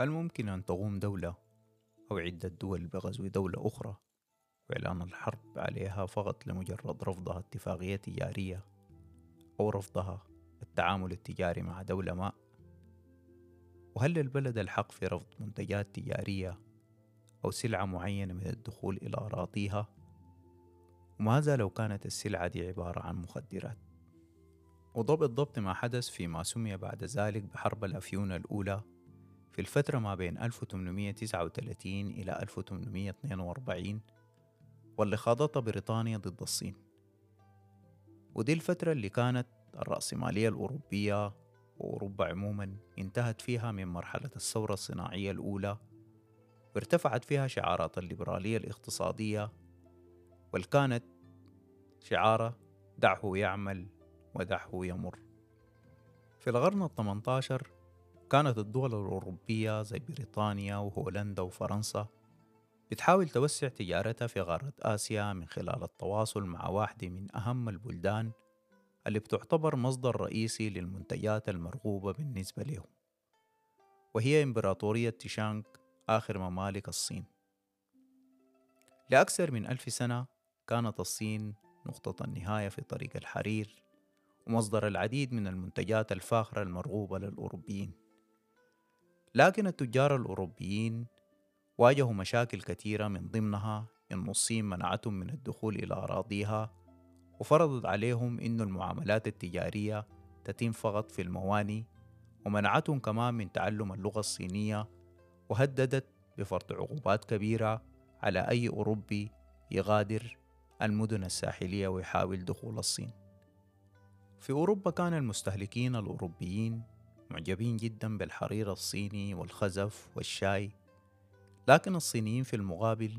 هل ممكن أن تقوم دولة أو عدة دول بغزو دولة أخرى وإعلان الحرب عليها فقط لمجرد رفضها اتفاقية تجارية أو رفضها التعامل التجاري مع دولة ما؟ وهل للبلد الحق في رفض منتجات تجارية أو سلعة معينة من الدخول إلى أراضيها؟ وماذا لو كانت السلعة دي عبارة عن مخدرات؟ وده بالضبط ما حدث فيما سمي بعد ذلك بحرب الأفيون الأولى في الفترة ما بين 1839 إلى 1842 واللي خاضتها بريطانيا ضد الصين. ودي الفترة اللي كانت الرأسمالية الأوروبية وأوروبا عموما انتهت فيها من مرحلة الثورة الصناعية الأولى وارتفعت فيها شعارات الليبرالية الاقتصادية والكانت شعارة دعه يعمل ودعه يمر. في القرن الثمانية عشر كانت الدول الأوروبية زي بريطانيا وهولندا وفرنسا بتحاول توسع تجارتها في قارة آسيا من خلال التواصل مع واحدة من أهم البلدان اللي بتعتبر مصدر رئيسي للمنتجات المرغوبة بالنسبة لهم وهي إمبراطورية تيشانغ آخر ممالك الصين. لأكثر من ألف سنة كانت الصين نقطة النهاية في طريق الحرير ومصدر العديد من المنتجات الفاخرة المرغوبة للأوروبيين. لكن التجار الأوروبيين واجهوا مشاكل كثيرة من ضمنها إن الصين منعتهم من الدخول إلى أراضيها وفرضت عليهم إن المعاملات التجارية تتم فقط في المواني ومنعتهم كمان من تعلم اللغة الصينية وهددت بفرض عقوبات كبيرة على أي أوروبي يغادر المدن الساحلية ويحاول دخول الصين. في أوروبا كان المستهلكين الأوروبيين معجبين جدا بالحرير الصيني والخزف والشاي لكن الصينيين في المقابل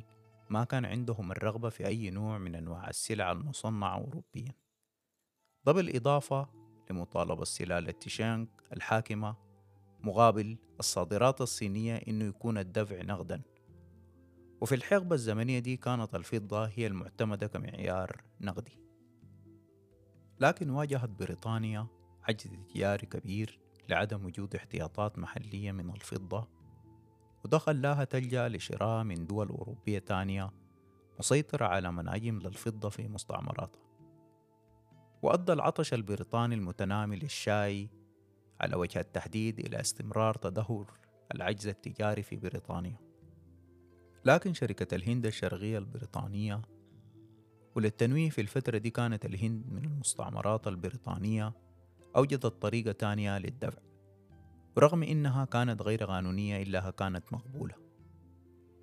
ما كان عندهم الرغبة في أي نوع من أنواع السلع المصنعة أوروبيا. ده بالإضافة لمطالبة سلالة تيشانغ الحاكمة مقابل الصادرات الصينية إنه يكون الدفع نقدا وفي الحقبة الزمنية دي كانت الفضة هي المعتمدة كمعيار نقدي لكن واجهت بريطانيا عجز تجاري كبير لعدم وجود احتياطات محلية من الفضة وده خلاها تلجأ لشراء من دول أوروبية تانية مسيطرة على مناجم للفضة في مستعمراتها. وأدى العطش البريطاني المتنامي للشاي على وجه التحديد إلى استمرار تدهور العجز التجاري في بريطانيا. لكن شركة الهند الشرقية البريطانية وللتنويه في الفترة دي كانت الهند من المستعمرات البريطانية أوجدت طريقة تانية للدفع ورغم إنها كانت غير قانونية إلا كانت مقبولة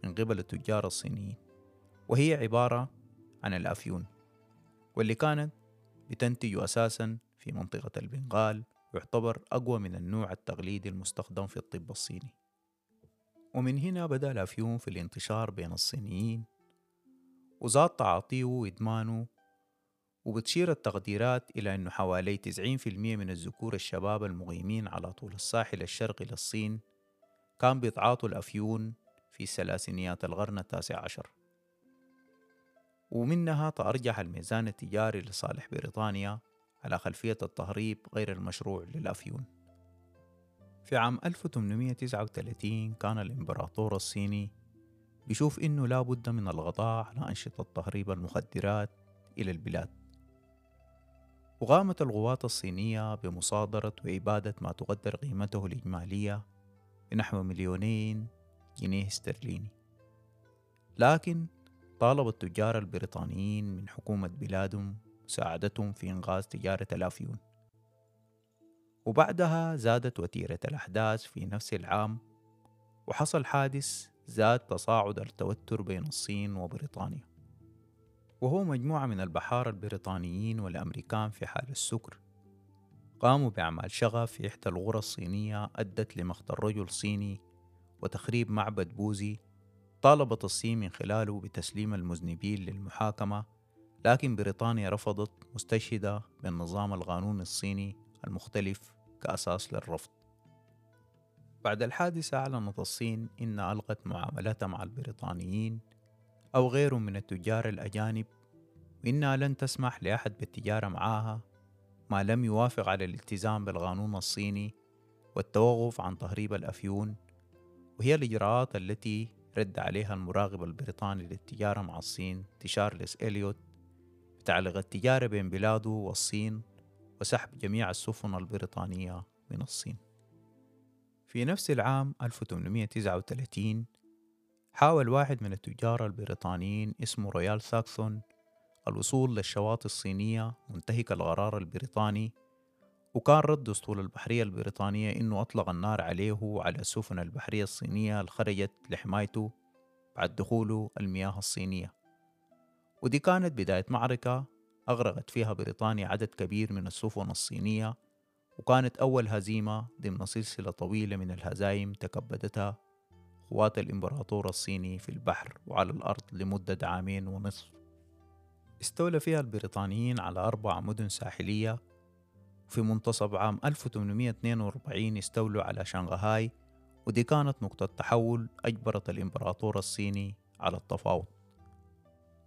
من قبل التجار الصينيين وهي عبارة عن الأفيون واللي كانت بتنتج أساسا في منطقة البنغال ويعتبر أقوى من النوع التقليدي المستخدم في الطب الصيني. ومن هنا بدأ الأفيون في الانتشار بين الصينيين وزاد تعاطيه وإدمانه وبتشير التقديرات إلى أنه حوالي 90% من الذكور الشباب المقيمين على طول الساحل الشرقي للصين كان بيتعاطوا الأفيون في ثلاثينيات القرن التاسع عشر. ومنها تأرجح الميزان التجاري لصالح بريطانيا على خلفية التهريب غير المشروع للأفيون. في عام 1839 كان الإمبراطور الصيني بيشوف إنه لا بد من القضاء على أنشطة تهريب المخدرات إلى البلاد. وقامت القوات الصينية بمصادرة وإبادة ما تقدر قيمته الإجمالية بنحو مليونين جنيه استرليني. لكن طالب التجار البريطانيين من حكومة بلادهم مساعدتهم في إنقاذ تجارة الأفيون. وبعدها زادت وتيرة الأحداث في نفس العام وحصل حادث زاد تصاعد التوتر بين الصين وبريطانيا. وهو مجموعة من البحارة البريطانيين والأمريكان في حال السكر. قاموا بأعمال شغف في إحدى الغرى الصينية أدت لمقتل رجل صيني وتخريب معبد بوذي طالبت الصين من خلاله بتسليم المذنبين للمحاكمة لكن بريطانيا رفضت مستشهدة بالنظام القانوني الصيني المختلف كأساس للرفض. بعد الحادثة أعلنت الصين إنها ألغت معاملتها مع البريطانيين أو غيرهم من التجار الأجانب. وإنها لن تسمح لأحد بالتجارة معها ما لم يوافق على الالتزام بالقانون الصيني والتوقف عن تهريب الأفيون وهي الإجراءات التي رد عليها المراقب البريطاني للتجارة مع الصين تشارلز إليوت بتعليق التجارة بين بلاده والصين وسحب جميع السفن البريطانية من الصين. في نفس العام 1839 حاول واحد من التجار البريطانيين اسمه رويال ساكسون الوصول للشواطئ الصينية منتهك القرار البريطاني وكان رد أسطول البحرية البريطانية إنه أطلق النار عليه وعلى السفن البحرية الصينية اللي خرجت لحمايته بعد دخوله المياه الصينية. ودي كانت بداية معركة أغرقت فيها بريطانيا عدد كبير من السفن الصينية وكانت أول هزيمة ضمن سلسلة طويلة من الهزايم تكبدتها قوات الإمبراطور الصيني في البحر وعلى الأرض لمدة عامين ونصف. استولى فيها البريطانيين على أربع مدن ساحلية. في منتصف عام 1842 استولوا على شنغهاي ودي كانت نقطة تحول أجبرت الإمبراطور الصيني على التفاوض.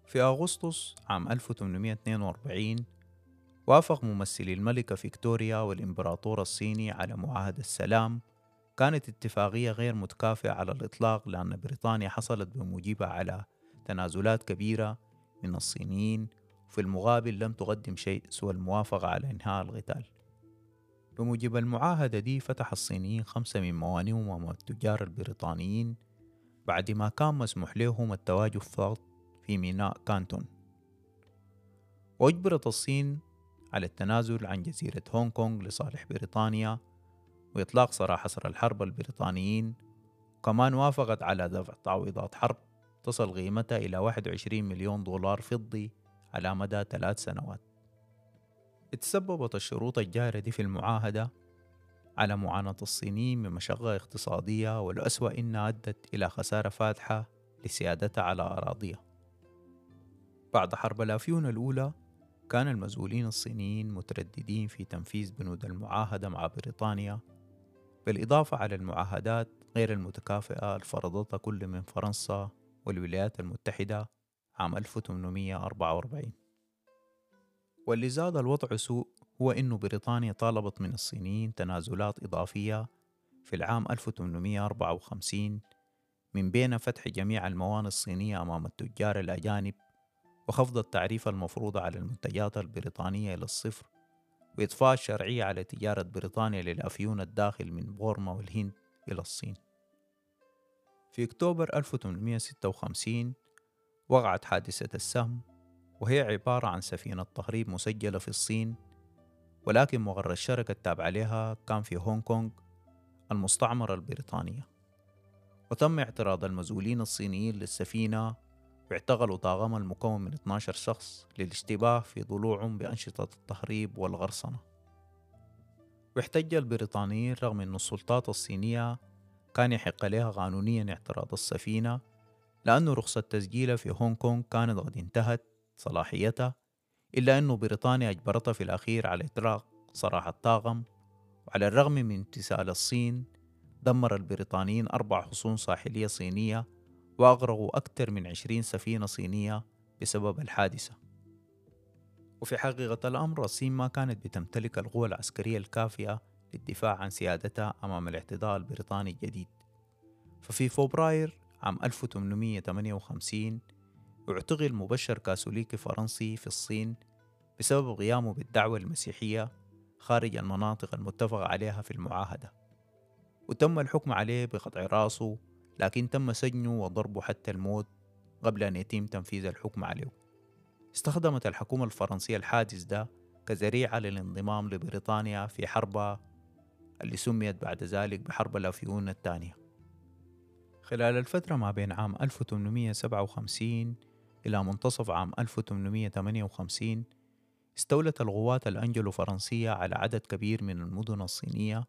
في أغسطس عام 1842 وافق ممثلي الملكة فيكتوريا والإمبراطور الصيني على معاهدة السلام كانت اتفاقية غير متكافئة على الإطلاق لأن بريطانيا حصلت بموجبها على تنازلات كبيرة من الصينيين وفي المقابل لم تقدم شيء سوى الموافقة على إنهاء القتال. بموجب المعاهدة دي فتح الصينيين خمسة من موانئهم أمام التجار البريطانيين بعد ما كان مسموح لهم التواجد فقط في ميناء كانتون. وأجبرت الصين على التنازل عن جزيرة هونغ كونغ لصالح بريطانيا وإطلاق سراح أسرى الحرب البريطانيين. وكمان وافقت على دفع تعويضات حرب تصل قيمتها إلى 21 مليون دولار فضي على مدى ثلاث سنوات. تسببت الشروط الجارة دي في المعاهدة على معاناة الصينيين من مشقة اقتصادية والأسوأ إنها أدت إلى خسارة فادحة لسيادتها على أراضيها. بعد حرب الأفيون الأولى كان المسؤولين الصينيين مترددين في تنفيذ بنود المعاهدة مع بريطانيا بالإضافة على المعاهدات غير المتكافئة الفرضتها كل من فرنسا والولايات المتحدة عام 1844 واللي زاد الوضع سوء هو أن بريطانيا طالبت من الصينيين تنازلات إضافية في العام 1854 من بين فتح جميع الموانئ الصينية أمام التجار الأجانب وخفض التعريف المفروض على المنتجات البريطانية إلى الصفر. وإضفاء الشرعية على تجارة بريطانيا للأفيون الداخل من بورما والهند إلى الصين. في أكتوبر 1856 وقعت حادثة السهم وهي عبارة عن سفينة تهريب مسجلة في الصين ولكن مغر الشركة التابعة لها كان في هونغ كونغ المستعمرة البريطانية. وتم اعتراض المسؤولين الصينيين للسفينة واعتقلوا طاقم المكون من 12 شخص للاشتباه في ضلوعهم بأنشطة التهريب والغرصنة واحتج البريطانيين رغم أن السلطات الصينية كان يحق لها قانونيا اعتراض السفينة لأن رخصة تسجيلها في هونغ كونغ كانت قد انتهت صلاحيتها إلا أن بريطانيا أجبرتها في الأخير على إطلاق سراح الطاقم. وعلى الرغم من امتثال الصين دمر البريطانيين أربع حصون ساحلية صينية وأغرقوا أكثر من عشرين سفينة صينية بسبب الحادثة. وفي حقيقة الأمر الصين ما كانت بتمتلك القوة العسكرية الكافية للدفاع عن سيادتها أمام الاعتداء البريطاني الجديد ففي فبراير عام 1858 اعتقل مبشر كاثوليكي فرنسي في الصين بسبب قيامه بالدعوة المسيحية خارج المناطق المتفق عليها في المعاهدة. وتم الحكم عليه بقطع راسه لكن تم سجنه وضربه حتى الموت قبل أن يتم تنفيذ الحكم عليه. استخدمت الحكومة الفرنسية الحادث ده كذريعة للانضمام لبريطانيا في حربها اللي سميت بعد ذلك بحرب الأفيون الثانية. خلال الفترة ما بين عام 1857 إلى منتصف عام 1858 استولت القوات الأنجلو فرنسية على عدد كبير من المدن الصينية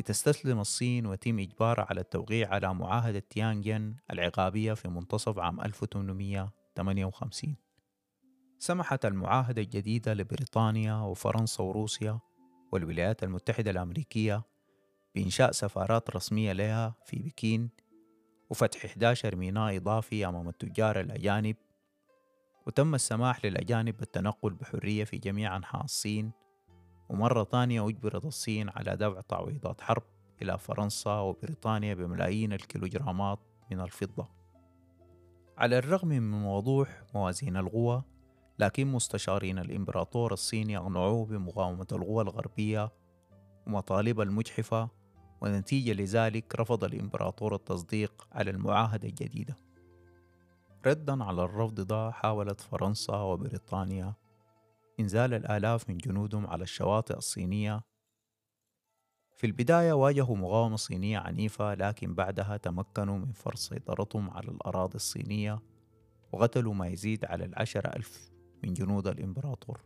لتستسلم الصين ويتم إجبارها على التوقيع على معاهدة تيانجن العقابية في منتصف عام 1858 سمحت المعاهدة الجديدة لبريطانيا وفرنسا وروسيا والولايات المتحدة الأمريكية بإنشاء سفارات رسمية لها في بكين وفتح 11 ميناء إضافي أمام التجار الأجانب وتم السماح للأجانب بالتنقل بحرية في جميع أنحاء الصين ومرة ثانية أجبرت الصين على دفع تعويضات حرب إلى فرنسا وبريطانيا بملايين الكيلوغرامات من الفضة. على الرغم من وضوح موازين القوى لكن مستشارين الإمبراطور الصيني أقنعوه بمقاومة القوى الغربية ومطالبها المجحفة ونتيجة لذلك رفض الإمبراطور التصديق على المعاهدة الجديدة. ردا على الرفض ده حاولت فرنسا وبريطانيا إنزال الآلاف من جنودهم على الشواطئ الصينية. في البداية واجهوا مقاومة صينية عنيفة لكن بعدها تمكنوا من فرض سيطرتهم على الأراضي الصينية وقتلوا ما يزيد على العشرة ألف من جنود الإمبراطور.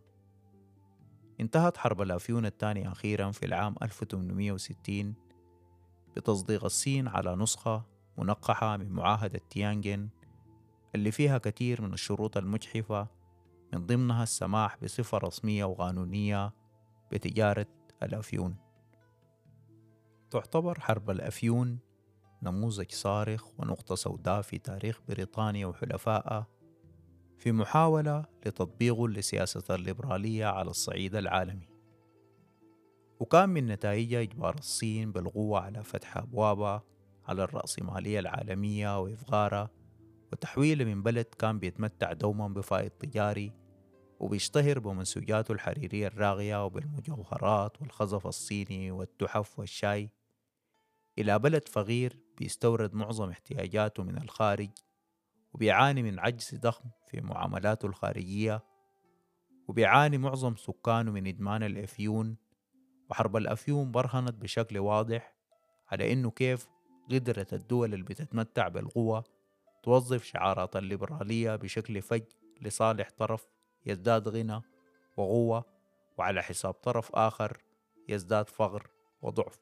انتهت حرب الأفيون الثانية أخيرا في العام 1860 بتصديق الصين على نسخة منقحة من معاهدة تيانجن اللي فيها كثير من الشروط المجحفة من ضمنها السماح بصفة رسمية وقانونية بتجارة الأفيون. تعتبر حرب الأفيون نموذج صارخ ونقطة سوداء في تاريخ بريطانيا وحلفائها في محاولة لتطبيق لسياسة الليبرالية على الصعيد العالمي. وكان من نتائجها إجبار الصين بالقوة على فتح أبوابها على الرأسمالية العالمية وإفغارها وتحويله من بلد كان بيتمتع دوما بفائض تجاري وبيشتهر بمنسوجاته الحريرية الراغية وبالمجوهرات والخزف الصيني والتحف والشاي. إلى بلد فقير بيستورد معظم احتياجاته من الخارج وبيعاني من عجز ضخم في معاملاته الخارجية وبيعاني معظم سكانه من إدمان الأفيون وحرب الأفيون برهنت بشكل واضح على إنه كيف قدرت الدول اللي بتتمتع بالقوة توظف شعارات الليبرالية بشكل فج لصالح طرف يزداد غنى وقوة وعلى حساب طرف آخر يزداد فقر وضعف.